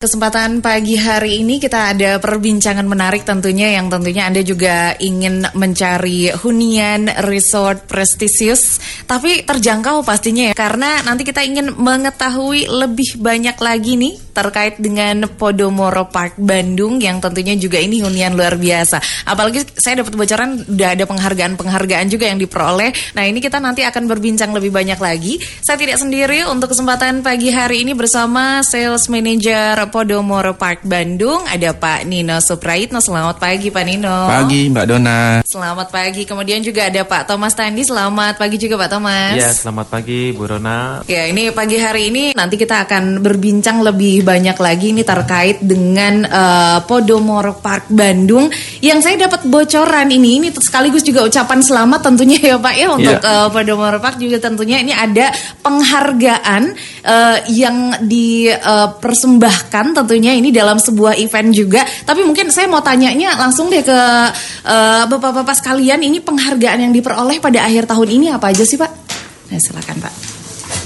Kesempatan pagi hari ini kita ada perbincangan menarik tentunya yang tentunya Anda juga ingin mencari hunian resort prestisius tapi terjangkau pastinya ya karena nanti kita ingin mengetahui lebih banyak lagi nih terkait dengan Podomoro Park Bandung yang tentunya juga ini hunian luar biasa. Apalagi saya dapat bocoran udah ada penghargaan-penghargaan juga yang diperoleh. Nah, ini kita nanti akan berbincang lebih banyak lagi. Saya tidak sendiri untuk kesempatan pagi hari ini bersama sales manager Podomoro Park Bandung ada Pak Nino Supraitno. Selamat pagi Pak Nino. Pagi Mbak Dona. Selamat pagi. Kemudian juga ada Pak Thomas Tandi. Selamat pagi juga Pak Thomas. Iya, selamat pagi Bu Rona. Ya, ini pagi hari ini nanti kita akan berbincang lebih banyak lagi ini terkait dengan uh, Podomoro Park Bandung yang saya dapat bocoran ini ini sekaligus juga ucapan selamat tentunya ya Pak ya untuk yeah. uh, Podomoro Park juga tentunya ini ada penghargaan uh, yang dipersembahkan uh, tentunya ini dalam sebuah event juga. Tapi mungkin saya mau tanyanya langsung deh ke uh, bapak-bapak sekalian, ini penghargaan yang diperoleh pada akhir tahun ini apa aja sih Pak? Nah, silakan Pak.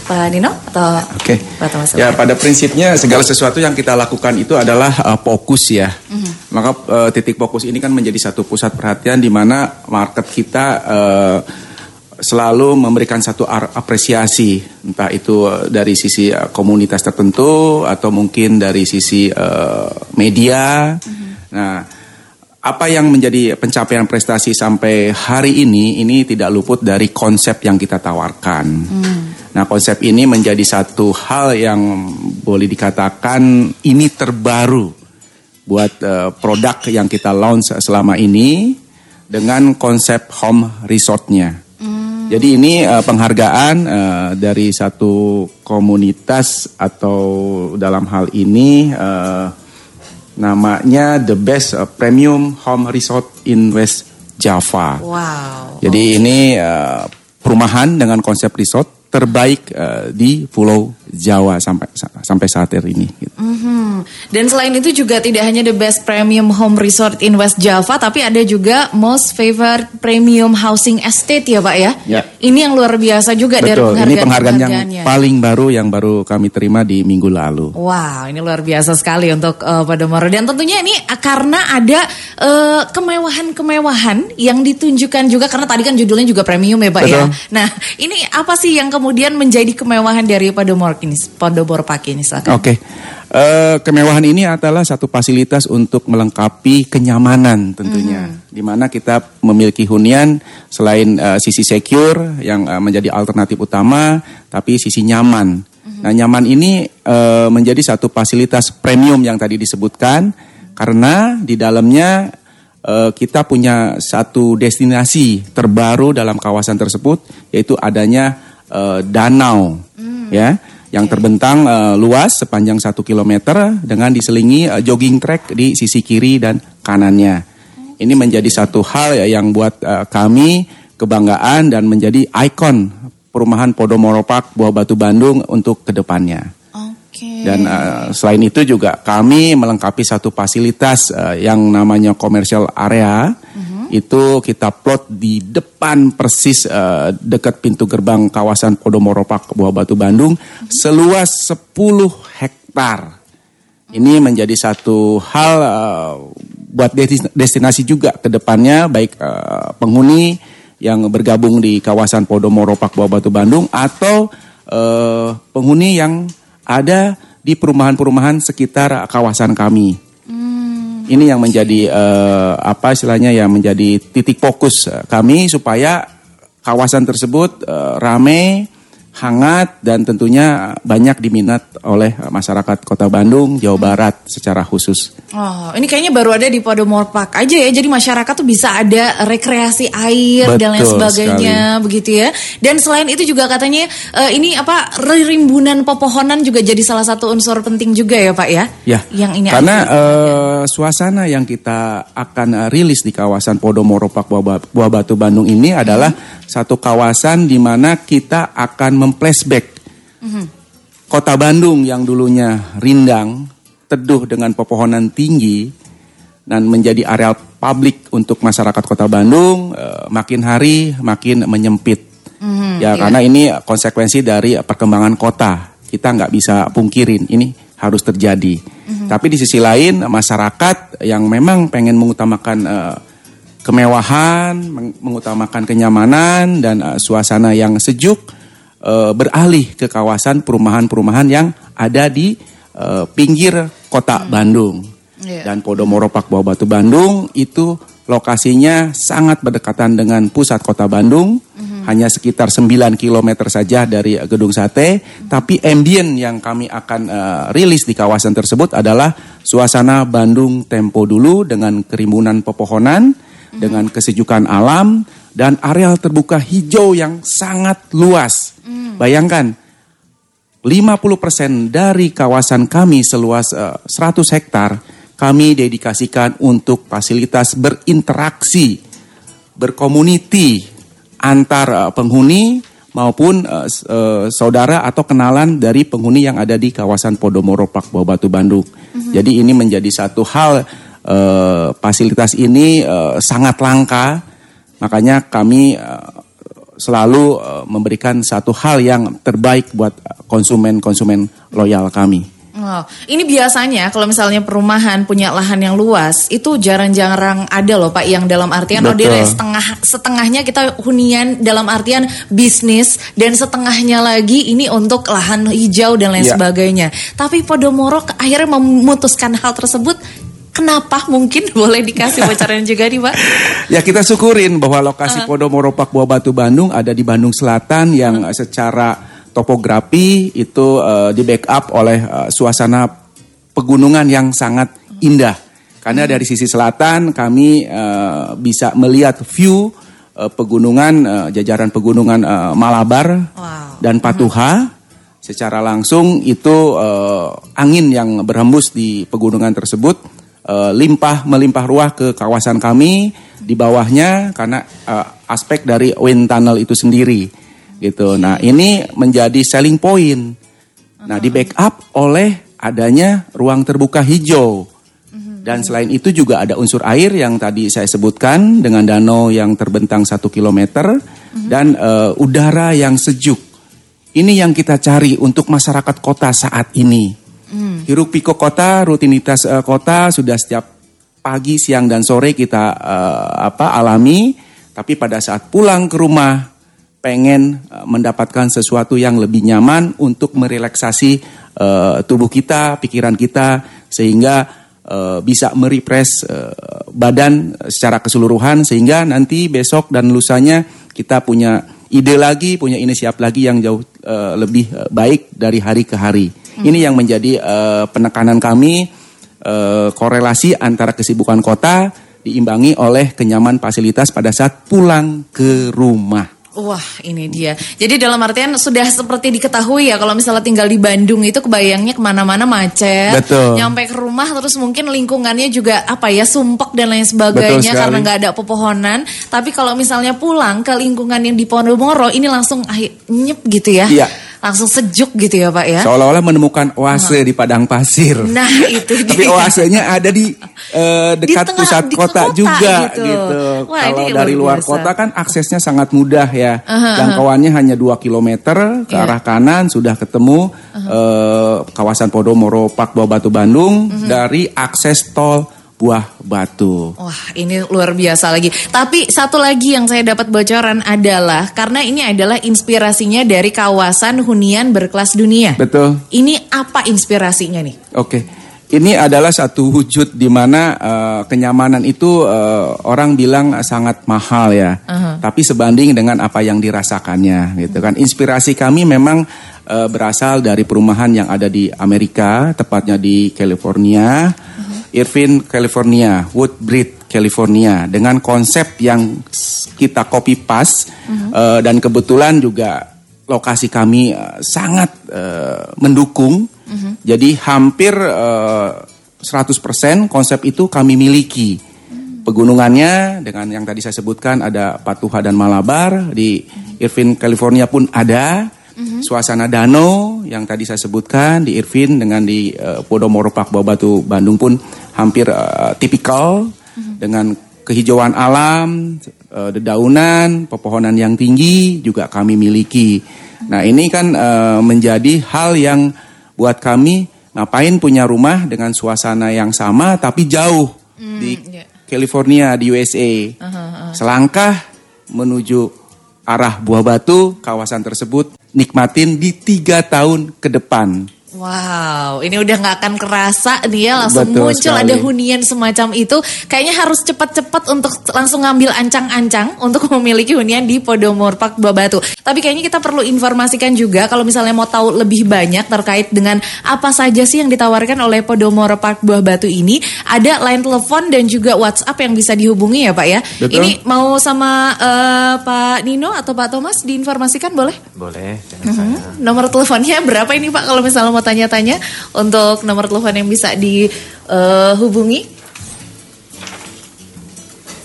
Pak Nino atau Oke. Okay. Ya pada prinsipnya segala sesuatu yang kita lakukan itu adalah uh, fokus ya. Mm-hmm. Maka uh, titik fokus ini kan menjadi satu pusat perhatian di mana market kita uh, selalu memberikan satu apresiasi entah itu uh, dari sisi uh, komunitas tertentu atau mungkin dari sisi uh, media. Mm-hmm. Nah, apa yang menjadi pencapaian prestasi sampai hari ini ini tidak luput dari konsep yang kita tawarkan. Mm. Nah, konsep ini menjadi satu hal yang boleh dikatakan ini terbaru buat uh, produk yang kita launch selama ini dengan konsep home resortnya. Jadi ini uh, penghargaan uh, dari satu komunitas atau dalam hal ini uh, namanya the best premium home resort in West Java. Wow. Jadi okay. ini uh, perumahan dengan konsep resort terbaik uh, di Pulau Jawa sampai sampai saat ini. Gitu. Mm -hmm. Dan selain itu juga tidak hanya the best premium home resort in West Java, tapi ada juga most favored premium housing estate ya Pak ya. ya. Ini yang luar biasa juga Betul. dari penghargaan. Ini penghargaan yang paling baru yang baru kami terima di minggu lalu. Wow, ini luar biasa sekali untuk uh, Pak Domoro. Dan tentunya ini karena ada uh, kemewahan-kemewahan yang ditunjukkan juga karena tadi kan judulnya juga premium ya Pak ya. Betul. ya. Nah, ini apa sih yang kemudian menjadi kemewahan dari Podomoro ini, Podomoro Park ini? Oke. Okay. Uh, kemewahan ini adalah satu fasilitas untuk melengkapi kenyamanan tentunya. Mm. Di mana kita memiliki hunian selain uh, sisi secure yang uh, menjadi alternatif utama, tapi sisi nyaman. Mm. Nah, nyaman ini uh, menjadi satu fasilitas premium yang tadi disebutkan karena di dalamnya kita punya satu destinasi terbaru dalam kawasan tersebut yaitu adanya uh, danau hmm. ya yang terbentang uh, luas sepanjang satu kilometer dengan diselingi uh, jogging track di sisi kiri dan kanannya. Ini menjadi satu hal ya yang buat uh, kami kebanggaan dan menjadi ikon perumahan Podomoro Park Buah Batu Bandung untuk ke depannya. Okay. Dan uh, selain itu juga kami melengkapi satu fasilitas uh, yang namanya commercial area. Itu kita plot di depan persis uh, dekat pintu gerbang kawasan Podomoro Park Buah Batu Bandung seluas 10 hektar. Ini menjadi satu hal uh, buat destinasi juga ke depannya baik uh, penghuni yang bergabung di kawasan Podomoro Park Buah Batu Bandung atau uh, penghuni yang ada di perumahan-perumahan sekitar kawasan kami. Ini yang menjadi uh, apa istilahnya yang menjadi titik fokus uh, kami supaya kawasan tersebut uh, rame hangat dan tentunya banyak diminat oleh masyarakat Kota Bandung, Jawa Barat secara khusus. Oh, ini kayaknya baru ada di Podomoro Park aja ya. Jadi masyarakat tuh bisa ada rekreasi air Betul dan lain sebagainya sekali. begitu ya. Dan selain itu juga katanya uh, ini apa rimbunan pepohonan juga jadi salah satu unsur penting juga ya, Pak ya. Ya. Yang ini Karena uh, suasana yang kita akan rilis di kawasan Podomoro Park Buah Batu Bandung ini adalah hmm satu kawasan di mana kita akan memflashback mm-hmm. kota Bandung yang dulunya rindang, teduh dengan pepohonan tinggi dan menjadi area publik untuk masyarakat kota Bandung uh, makin hari makin menyempit. Mm-hmm, ya yeah. karena ini konsekuensi dari perkembangan kota. Kita nggak bisa pungkirin ini harus terjadi. Tapi di sisi lain masyarakat yang memang pengen mengutamakan uh, kemewahan, meng- mengutamakan kenyamanan dan uh, suasana yang sejuk uh, beralih ke kawasan perumahan-perumahan yang ada di uh, pinggir kota Bandung. Iya. Dan Podomoro Bawah Batu Bandung itu lokasinya sangat berdekatan dengan pusat kota Bandung, hanya sekitar 9 km saja dari Gedung Sate, tapi ambien yang kami akan uh, rilis di kawasan tersebut adalah suasana Bandung tempo dulu dengan kerimbunan pepohonan, dengan kesejukan alam dan areal terbuka hijau yang sangat luas. Bayangkan 50% dari kawasan kami seluas eh, 100 hektar kami dedikasikan untuk fasilitas berinteraksi, berkomuniti antar eh, penghuni maupun s- eh, saudara atau kenalan dari penghuni yang ada di kawasan Podomoro Bawah Batu Bandung. Jadi ini menjadi satu hal eh, fasilitas ini eh, sangat langka, makanya kami eh, selalu eh, memberikan satu hal yang terbaik buat konsumen-konsumen loyal kami. Oh, ini biasanya kalau misalnya perumahan punya lahan yang luas itu jarang-jarang ada loh Pak yang dalam artian oh dia Betul. setengah setengahnya kita hunian dalam artian bisnis dan setengahnya lagi ini untuk lahan hijau dan lain Iya. sebagainya. Tapi Podomoro akhirnya memutuskan hal tersebut. Kenapa mungkin boleh dikasih bocoran juga nih Pak? Ya kita syukurin bahwa lokasi Podomoro Park Buah Batu Bandung ada di Bandung Selatan yang eh, secara topografi itu eh, di backup oleh eh, suasana pegunungan yang sangat indah. Karena dari sisi selatan kami eh, bisa melihat view eh, pegunungan eh, jajaran pegunungan eh, Malabar Wow. dan Patuha. Secara langsung itu eh, angin yang berhembus di pegunungan tersebut eh, limpah melimpah ruah ke kawasan kami di bawahnya karena eh, aspek dari wind tunnel itu sendiri gitu. Nah, ini menjadi selling point. Nah, di backup oleh adanya ruang terbuka hijau. Dan selain itu juga ada unsur air yang tadi saya sebutkan dengan danau yang terbentang satu kilometer dan eh, udara yang sejuk. Ini yang kita cari untuk masyarakat kota saat ini. Hiruk pikuk kota, rutinitas eh, kota sudah setiap pagi, siang dan sore kita eh, apa alami. Tapi pada saat pulang ke rumah pengen eh, mendapatkan sesuatu yang lebih nyaman untuk merelaksasi eh, tubuh kita, pikiran kita sehingga eh, bisa merepres eh, badan secara keseluruhan sehingga nanti besok dan lusanya kita punya ide lagi, punya inisiatif lagi yang jauh eh, lebih baik dari hari ke hari. Ini yang menjadi eh, penekanan kami eh, korelasi antara kesibukan kota diimbangi oleh kenyaman fasilitas pada saat pulang ke rumah. Wah ini dia. Jadi dalam artian sudah seperti diketahui ya kalau misalnya tinggal di Bandung itu kebayangnya ke mana-mana macet. Betul. Nyampe ke rumah terus mungkin lingkungannya juga apa ya sumpek dan lain sebagainya karena nggak ada pepohonan. Tapi kalau misalnya pulang ke lingkungan yang di Podomoro ini langsung nyep gitu ya. Iya. Langsung sejuk gitu ya Pak ya. Seolah-olah menemukan oase di padang pasir. Nah itu Tapi dia. oasenya ada di eh, dekat tengah- pusat di kota kota juga gitu. gitu. Wah, Kalau dari luar biasa. kota kan aksesnya sangat mudah ya. Aha, Jangkauannya hanya 2 km ke Iya. arah kanan sudah ketemu eh, kawasan Podomoro Park Bawah Batu Bandung Mhm. dari akses tol Buah Batu. Wah ini luar biasa lagi. Tapi satu lagi yang saya dapat bocoran adalah karena ini adalah inspirasinya dari kawasan hunian berkelas dunia. Betul. Ini apa inspirasinya nih? Oke. Ini adalah satu wujud di mana eh, kenyamanan itu eh, orang bilang sangat mahal ya. Tapi sebanding dengan apa yang dirasakannya gitu kan. Inspirasi kami memang eh, berasal dari perumahan yang ada di Amerika, tepatnya di California. Irvine, California, Woodbridge, California dengan konsep yang kita copy paste eh, dan kebetulan juga lokasi kami eh, sangat eh, mendukung. Jadi hampir eh, 100% konsep itu kami miliki. Pegunungannya dengan yang tadi saya sebutkan ada Patuha dan Malabar di Irvine California pun ada. Suasana danau yang tadi saya sebutkan di Irvine dengan di eh, Podomoro Bawah Batu Bandung pun hampir eh, tipikal dengan kehijauan alam, eh, dedaunan, pepohonan yang tinggi juga kami miliki. Nah, ini kan eh, menjadi hal yang buat kami ngapain punya rumah dengan suasana yang sama tapi jauh di iya. California di USA. Selangkah menuju arah Buah Batu, kawasan tersebut nikmatin di tiga tahun ke depan. Wow, ini udah nggak akan kerasa nih ya langsung Betul muncul sekali. ada hunian semacam itu. Kayaknya harus cepat-cepat untuk langsung ngambil ancang-ancang untuk memiliki hunian di Podomoro Park Buah Batu. Tapi kayaknya kita perlu informasikan juga kalau misalnya mau tahu lebih banyak terkait dengan apa saja sih yang ditawarkan oleh Podomoro Park Buah Batu ini, ada line telepon dan juga WhatsApp yang bisa dihubungi ya Pak ya. Betul. Ini mau sama eh, Pak Nino atau Pak Thomas diinformasikan boleh? Boleh, dengan saya. Nomor teleponnya berapa ini Pak kalau misalnya mau tanya-tanya untuk nomor telepon yang bisa dihubungi?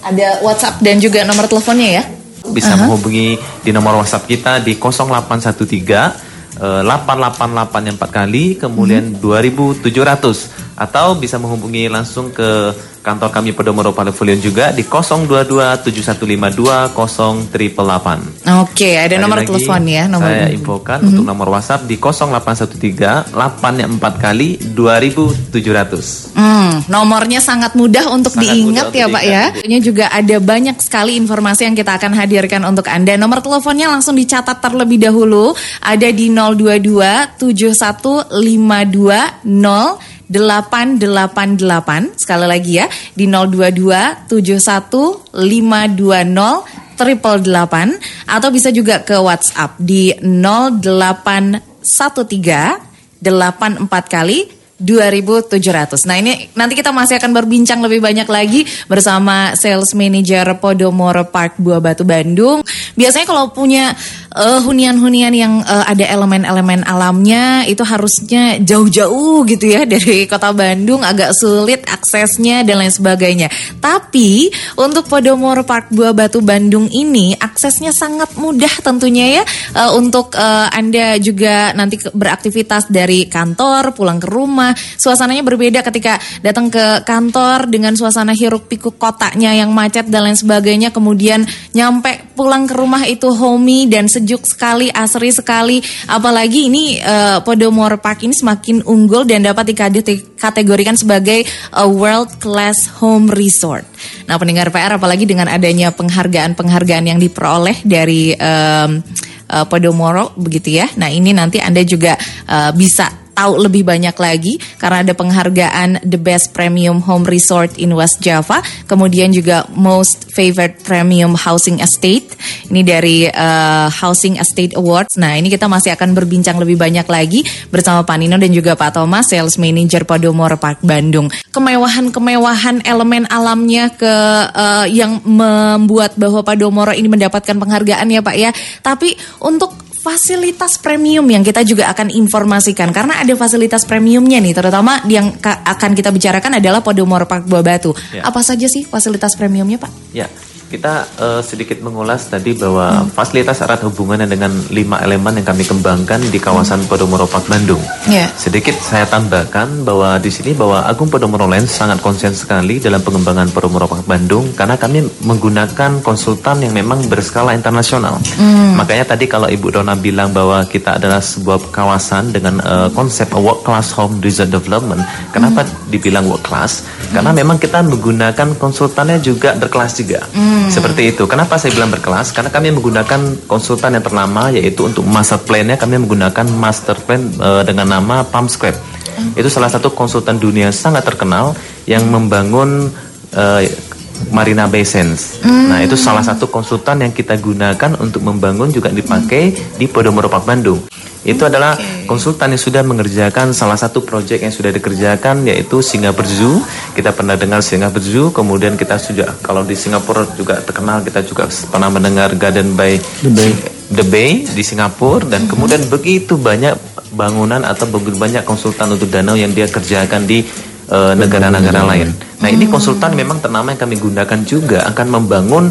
Ada WhatsApp dan juga nomor teleponnya ya? Bisa menghubungi di nomor WhatsApp kita di 0813 eh, 888 yang 4 kali, kemudian 2700 atau bisa menghubungi langsung ke kantor kami Podomoro Pavilion juga di 022 7152 0888. Oke, ada Sekali nomor lagi, telepon ya, nomor Saya infokan untuk nomor WhatsApp di 0813 8 yang 4 kali 2700. Hmm, nomornya sangat mudah untuk Sangat diingat mudah ya untuk Pak ya. Ini juga ada banyak sekali informasi yang kita akan hadirkan untuk Anda. Nomor teleponnya langsung dicatat terlebih dahulu. Ada di 022 7152 0888 sekali lagi ya di 022 71 520 triple delapan atau bisa juga ke WhatsApp di 0813 84 kali 2700. Nah, ini nanti kita masih akan berbincang lebih banyak lagi bersama sales manager Podomoro Park Buah Batu Bandung. Biasanya kalau punya eh, hunian-hunian yang eh, ada elemen-elemen alamnya itu harusnya jauh-jauh gitu ya dari kota Bandung agak sulit aksesnya dan lain sebagainya. Tapi untuk Podomoro Park Buah Batu Bandung ini aksesnya sangat mudah tentunya ya eh, untuk eh, Anda juga nanti beraktivitas dari kantor pulang ke rumah. Suasananya berbeda ketika datang ke kantor dengan suasana hiruk pikuk kotanya yang macet dan lain sebagainya. Kemudian nyampe pulang ke rumah itu homey dan sejuk sekali, asri sekali. Apalagi ini eh, Podomoro Park ini semakin unggul dan dapat dikategorikan sebagai a world class home resort. Nah, pendengar PR apalagi dengan adanya penghargaan-penghargaan yang diperoleh dari em, eh, Podomoro begitu ya. Nah, ini nanti Anda juga eh, bisa tahu lebih banyak lagi karena ada penghargaan The Best Premium Home Resort in West Java, kemudian juga Most Favorite Premium Housing Estate. Ini dari eh, Housing Estate Awards. Nah, ini kita masih akan berbincang lebih banyak lagi bersama Pak Nino dan juga Pak Thomas, Sales Manager Podomoro Park Bandung. Kemewahan-kemewahan elemen alamnya ke eh, yang membuat bahwa Podomoro ini mendapatkan penghargaan ya Pak ya. Tapi untuk fasilitas premium yang kita juga akan informasikan karena ada fasilitas premiumnya nih terutama yang ka- akan kita bicarakan adalah Podomoro Park Buah Batu. Ya. Apa saja sih fasilitas premiumnya Pak? Ya, kita eh, sedikit mengulas tadi bahwa fasilitas erat hubungannya dengan lima elemen yang kami kembangkan di kawasan Podomoro Park Bandung. Ya. Sedikit saya tambahkan bahwa di sini bahwa Agung Podomoro Land sangat konsen sekali dalam pengembangan Podomoro Park Bandung karena kami menggunakan konsultan yang memang berskala internasional. Makanya tadi kalau Ibu Dona bilang bahwa kita adalah sebuah kawasan dengan eh, konsep world class home resort development. Kenapa dibilang world class? Karena memang kita menggunakan konsultannya juga berkelas juga. Seperti itu. Kenapa saya bilang berkelas? Karena kami menggunakan konsultan yang ternama yaitu untuk master plan-nya kami menggunakan master plan eh, dengan nama PalmScript. Itu salah satu konsultan dunia sangat terkenal yang membangun eh, Marina Bay Sands. Nah, itu salah satu konsultan yang kita gunakan untuk membangun juga dipakai di Podomoro Park Bandung. Itu adalah konsultan yang sudah mengerjakan salah satu proyek yang sudah dikerjakan yaitu Singapore Zoo. Kita pernah dengar Singapore Zoo, kemudian kita sudah kalau di Singapura juga terkenal kita juga pernah mendengar Garden by The Bay. The Bay di Singapura dan kemudian begitu banyak bangunan atau begitu banyak konsultan untuk danau yang dia kerjakan di eh, negara-negara lain. Nah ini konsultan memang ternama yang kami gunakan juga akan membangun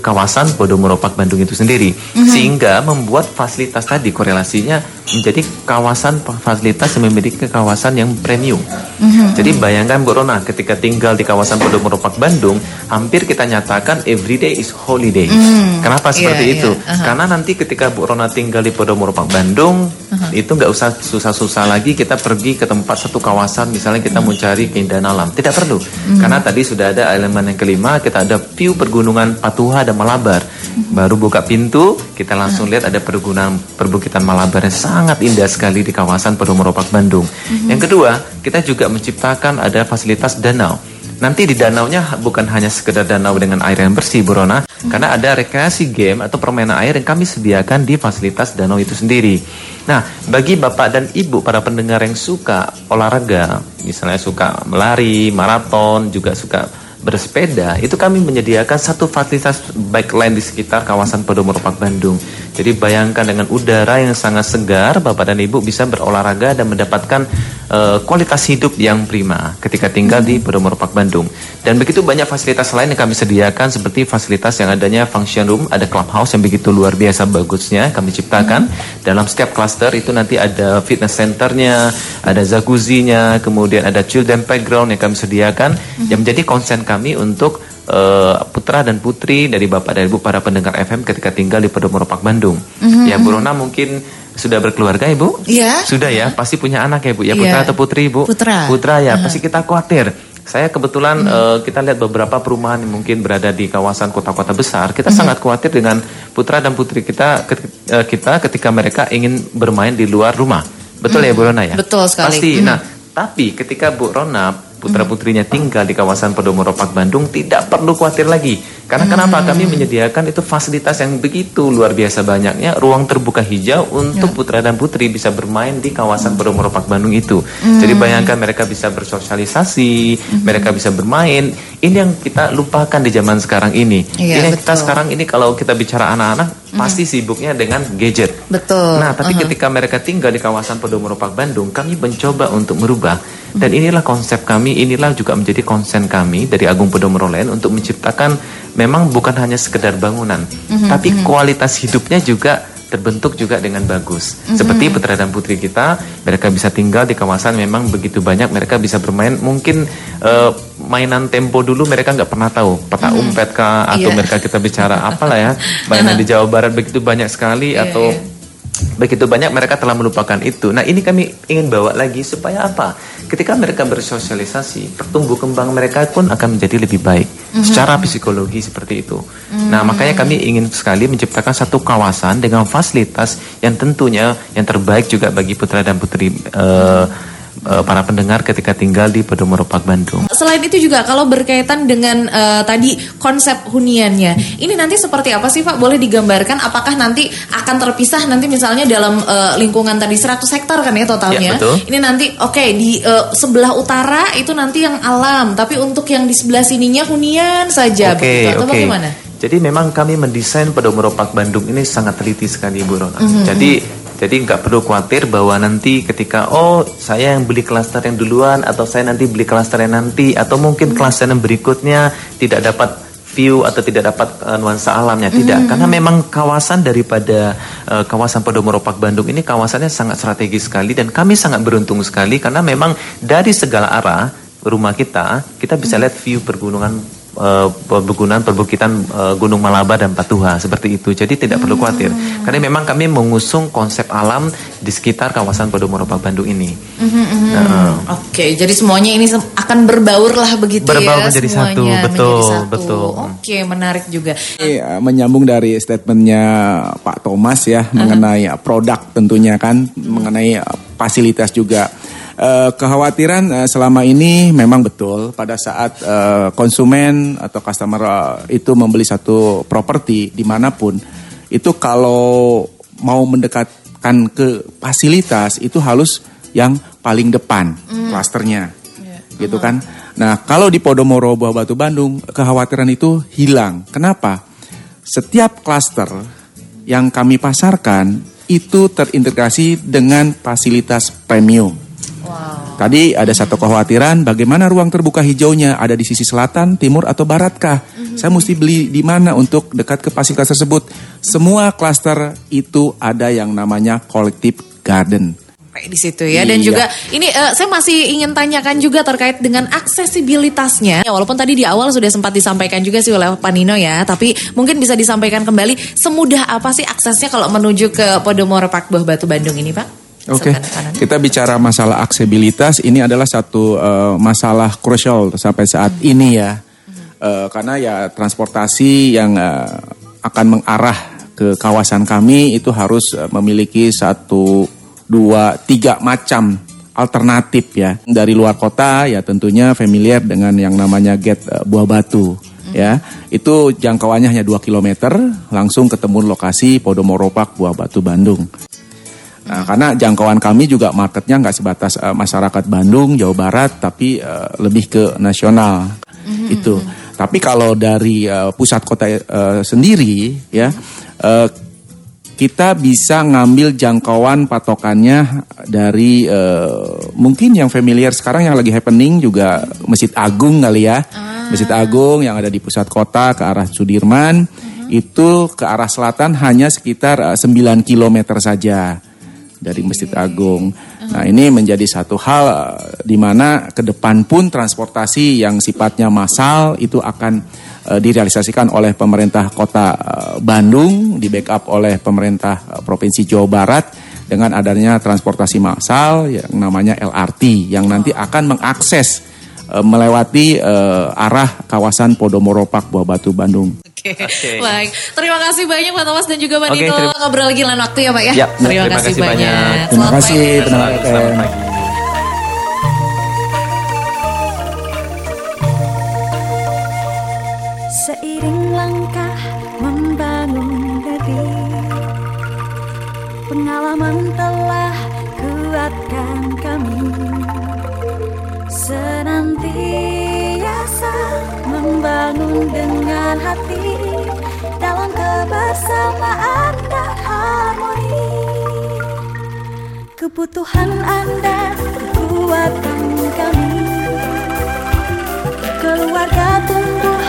kawasan Podomoro Park Bandung itu sendiri. Sehingga membuat fasilitas tadi korelasinya menjadi kawasan fasilitas yang memiliki kawasan yang premium. Mm-hmm. Jadi bayangkan Bu Rona ketika tinggal di kawasan Podomoro Park Bandung, hampir kita nyatakan everyday is holiday. Mm. Kenapa iya, seperti yeah, itu? Yeah. Uh-huh. Karena nanti ketika Bu Rona tinggal di Podomoro Park Bandung, uh-huh. itu nggak usah susah-susah lagi kita pergi ke tempat satu kawasan, misalnya kita mm. mau cari keindahan alam, tidak perlu. Mm. Karena tadi sudah ada elemen yang kelima, kita ada view pergunungan Patuha dan Malabar. Mm. Baru buka pintu, kita langsung uh-huh. lihat ada pergunungan perbukitan Malabar yang sangat indah sekali di kawasan Podomoro Park Bandung. Mm-hmm. Yang kedua, kita juga menciptakan ada fasilitas danau. Nanti di danaunya bukan hanya sekedar danau dengan air yang bersih, Burona, hmm. karena ada rekreasi game atau permainan air yang kami sediakan di fasilitas danau itu sendiri. Nah, bagi bapak dan ibu para pendengar yang suka olahraga, misalnya suka melari, maraton, juga suka bersepeda, itu kami menyediakan satu fasilitas bike lane di sekitar kawasan Podomoro Park Bandung. Jadi bayangkan dengan udara yang sangat segar, Bapak dan Ibu bisa berolahraga dan mendapatkan uh, kualitas hidup yang prima ketika tinggal di Podomoro Park Bandung. Dan begitu banyak fasilitas lain yang kami sediakan seperti fasilitas yang adanya function room, ada clubhouse yang begitu luar biasa bagusnya kami ciptakan. Dalam setiap cluster itu nanti ada fitness centernya, ada jacuzzi-nya, kemudian ada children playground yang kami sediakan yang menjadi konsen kami untuk uh, putra dan putri dari bapak dan ibu para pendengar FM ketika tinggal di Podomoro Park Bandung. Mm-hmm. Ya Bu Rona mungkin sudah berkeluarga ibu? Iya. Sudah ya, pasti punya anak ya bu. Ya putra yeah. atau putri ibu? Putra. Putra ya, uh-huh. pasti kita khawatir. Saya kebetulan hmm. uh, kita lihat beberapa perumahan yang mungkin berada di kawasan kota-kota besar. Kita hmm. sangat khawatir dengan putra dan putri kita uh, kita ketika mereka ingin bermain di luar rumah. Betul hmm. ya Bu Rona ya? Betul sekali. Pasti. Hmm. Nah, tapi ketika Bu Rona putra-putrinya tinggal di kawasan Podomoro Park Bandung tidak perlu khawatir lagi. Karena hmm. kenapa? Kami menyediakan itu fasilitas yang begitu luar biasa banyaknya, ruang terbuka hijau untuk ya. putra dan putri bisa bermain di kawasan Podomoro Park Bandung itu. Hmm. Jadi bayangkan mereka bisa bersosialisasi, hmm. mereka bisa bermain. Ini yang kita lupakan di zaman sekarang ini. Ya, ini kita sekarang ini kalau kita bicara anak-anak hmm. pasti sibuknya dengan gadget. Betul. Nah, tapi uh -huh. ketika mereka tinggal di kawasan Podomoro Park Bandung, kami mencoba untuk merubah dan inilah konsep kami, inilah juga menjadi konsen kami dari Agung Podomoro Land untuk menciptakan memang bukan hanya sekedar bangunan, mm-hmm, tapi mm-hmm. kualitas hidupnya juga terbentuk juga dengan bagus. Mm-hmm. Seperti putra dan putri kita, mereka bisa tinggal di kawasan memang begitu banyak, mereka bisa bermain mungkin uh, mainan tempo dulu mereka nggak pernah tahu peta mm-hmm. umpet kah atau yeah. mereka kita bicara apalah ya mainan di Jawa Barat begitu banyak sekali yeah, atau yeah begitu banyak mereka telah melupakan itu. Nah ini kami ingin bawa lagi supaya apa? Ketika mereka bersosialisasi, pertumbuh kembang mereka pun akan menjadi lebih baik mm-hmm. secara psikologi seperti itu. Mm-hmm. Nah makanya kami ingin sekali menciptakan satu kawasan dengan fasilitas yang tentunya yang terbaik juga bagi putra dan putri. Uh, uh, para pendengar ketika tinggal di Podomoro Park Bandung. Selain itu juga kalau berkaitan dengan uh, tadi konsep huniannya, ini nanti seperti apa sih Pak? Boleh digambarkan apakah nanti akan terpisah nanti misalnya dalam uh, lingkungan tadi 100 hektar kan ya totalnya? Ya, betul. Ini nanti oke okay, di uh, sebelah utara itu nanti yang alam, tapi untuk yang di sebelah sininya hunian saja okay, begitu atau okay. bagaimana? Jadi memang kami mendesain Podomoro Park Bandung ini sangat teliti sekali Bu Rona. Mm -hmm. Jadi jadi nggak perlu khawatir bahwa nanti ketika oh saya yang beli klaster yang duluan atau saya nanti beli klaster yang nanti atau mungkin klaster yang berikutnya tidak dapat view atau tidak dapat uh, nuansa alamnya tidak mm-hmm. karena memang kawasan daripada uh, kawasan Podomoro Park Bandung ini kawasannya sangat strategis sekali dan kami sangat beruntung sekali karena memang dari segala arah rumah kita kita bisa mm-hmm. lihat view pergunungan uh, perkebunan perbukitan uh, Gunung Malabar dan Patuha seperti itu. Jadi tidak hmm. perlu khawatir karena memang kami mengusung konsep alam di sekitar kawasan Podomoro Park Bandung ini. Hmm, hmm, hmm. Nah, Oke, okay, jadi semuanya ini akan berbaur lah begitu berbaur ya menjadi satu, betul, menjadi satu. betul. Oke, okay, menarik juga. Ini, uh, menyambung dari statementnya Pak Thomas ya uh -huh. mengenai produk tentunya kan, mengenai fasilitas juga uh, kekhawatiran uh, selama ini memang betul pada saat uh, konsumen atau customer itu membeli satu properti di mana pun itu kalau mau mendekatkan ke fasilitas itu harus yang paling depan mm. klasternya. Yeah. gitu kan? Nah kalau di Podomoro Buah Batu Bandung kekhawatiran itu hilang. Kenapa? Setiap klaster yang kami pasarkan itu terintegrasi dengan fasilitas premium Tadi ada satu kekhawatiran bagaimana ruang terbuka hijaunya ada di sisi selatan, timur atau baratkah? Mm-hmm. Saya mesti beli di mana untuk dekat ke fasilitas tersebut? Semua klaster itu ada yang namanya kolektif Garden. Sampai di situ ya dan Iya. juga ini eh, saya masih ingin tanyakan juga terkait dengan aksesibilitasnya. Ya, walaupun tadi di awal sudah sempat disampaikan juga sih oleh Pak Nino ya, tapi mungkin bisa disampaikan kembali semudah apa sih aksesnya kalau menuju ke Podomoro Park Buah Batu Bandung ini, Pak? Oke, kanan. kita bicara masalah aksesibilitas. Ini adalah satu eh, masalah krusial sampai saat ini ya, Eh, karena ya transportasi yang eh, akan mengarah ke kawasan kami itu harus eh, memiliki satu, dua, tiga macam alternatif ya. Dari luar kota ya tentunya familiar dengan yang namanya gate eh, Buah Batu ya. Itu jangkauannya hanya 2 km langsung ketemu lokasi Podomoro Park Buah Batu Bandung. Nah, karena jangkauan kami juga marketnya nggak sebatas eh, masyarakat Bandung, Jawa Barat, tapi eh, lebih ke nasional. Itu. Tapi kalau dari eh, pusat kota eh, sendiri, ya eh, kita bisa ngambil jangkauan patokannya dari eh, mungkin yang familiar sekarang yang lagi happening juga Masjid Agung kali ya, Masjid Agung yang ada di pusat kota ke arah Sudirman. Itu ke arah selatan hanya sekitar eh, 9 km saja dari Masjid Agung. Nah ini menjadi satu hal eh, di mana ke depan pun transportasi yang sifatnya massal itu akan eh, direalisasikan oleh pemerintah kota eh, Bandung, di backup oleh pemerintah eh, provinsi Jawa Barat dengan adanya transportasi massal yang namanya LRT yang nanti akan mengakses melewati arah kawasan Podomoro Park Buah Batu Bandung. Oke, baik. Terima kasih banyak Pak Thomas dan juga Pak Nino. terima- Ngobrol lagi lain waktu ya Pak ya. Ya, terima, terima kasih kasih banyak. banyak. Terima Selamat kasih, pagi. Selamat FM. pagi. Seiring langkah membangun negeri Pengalaman telah kuatkan kami Senantiasa membangun dengan hati kebersamaan dan harmoni. Kebutuhan Anda kekuatan kami. Keluarga tumbuh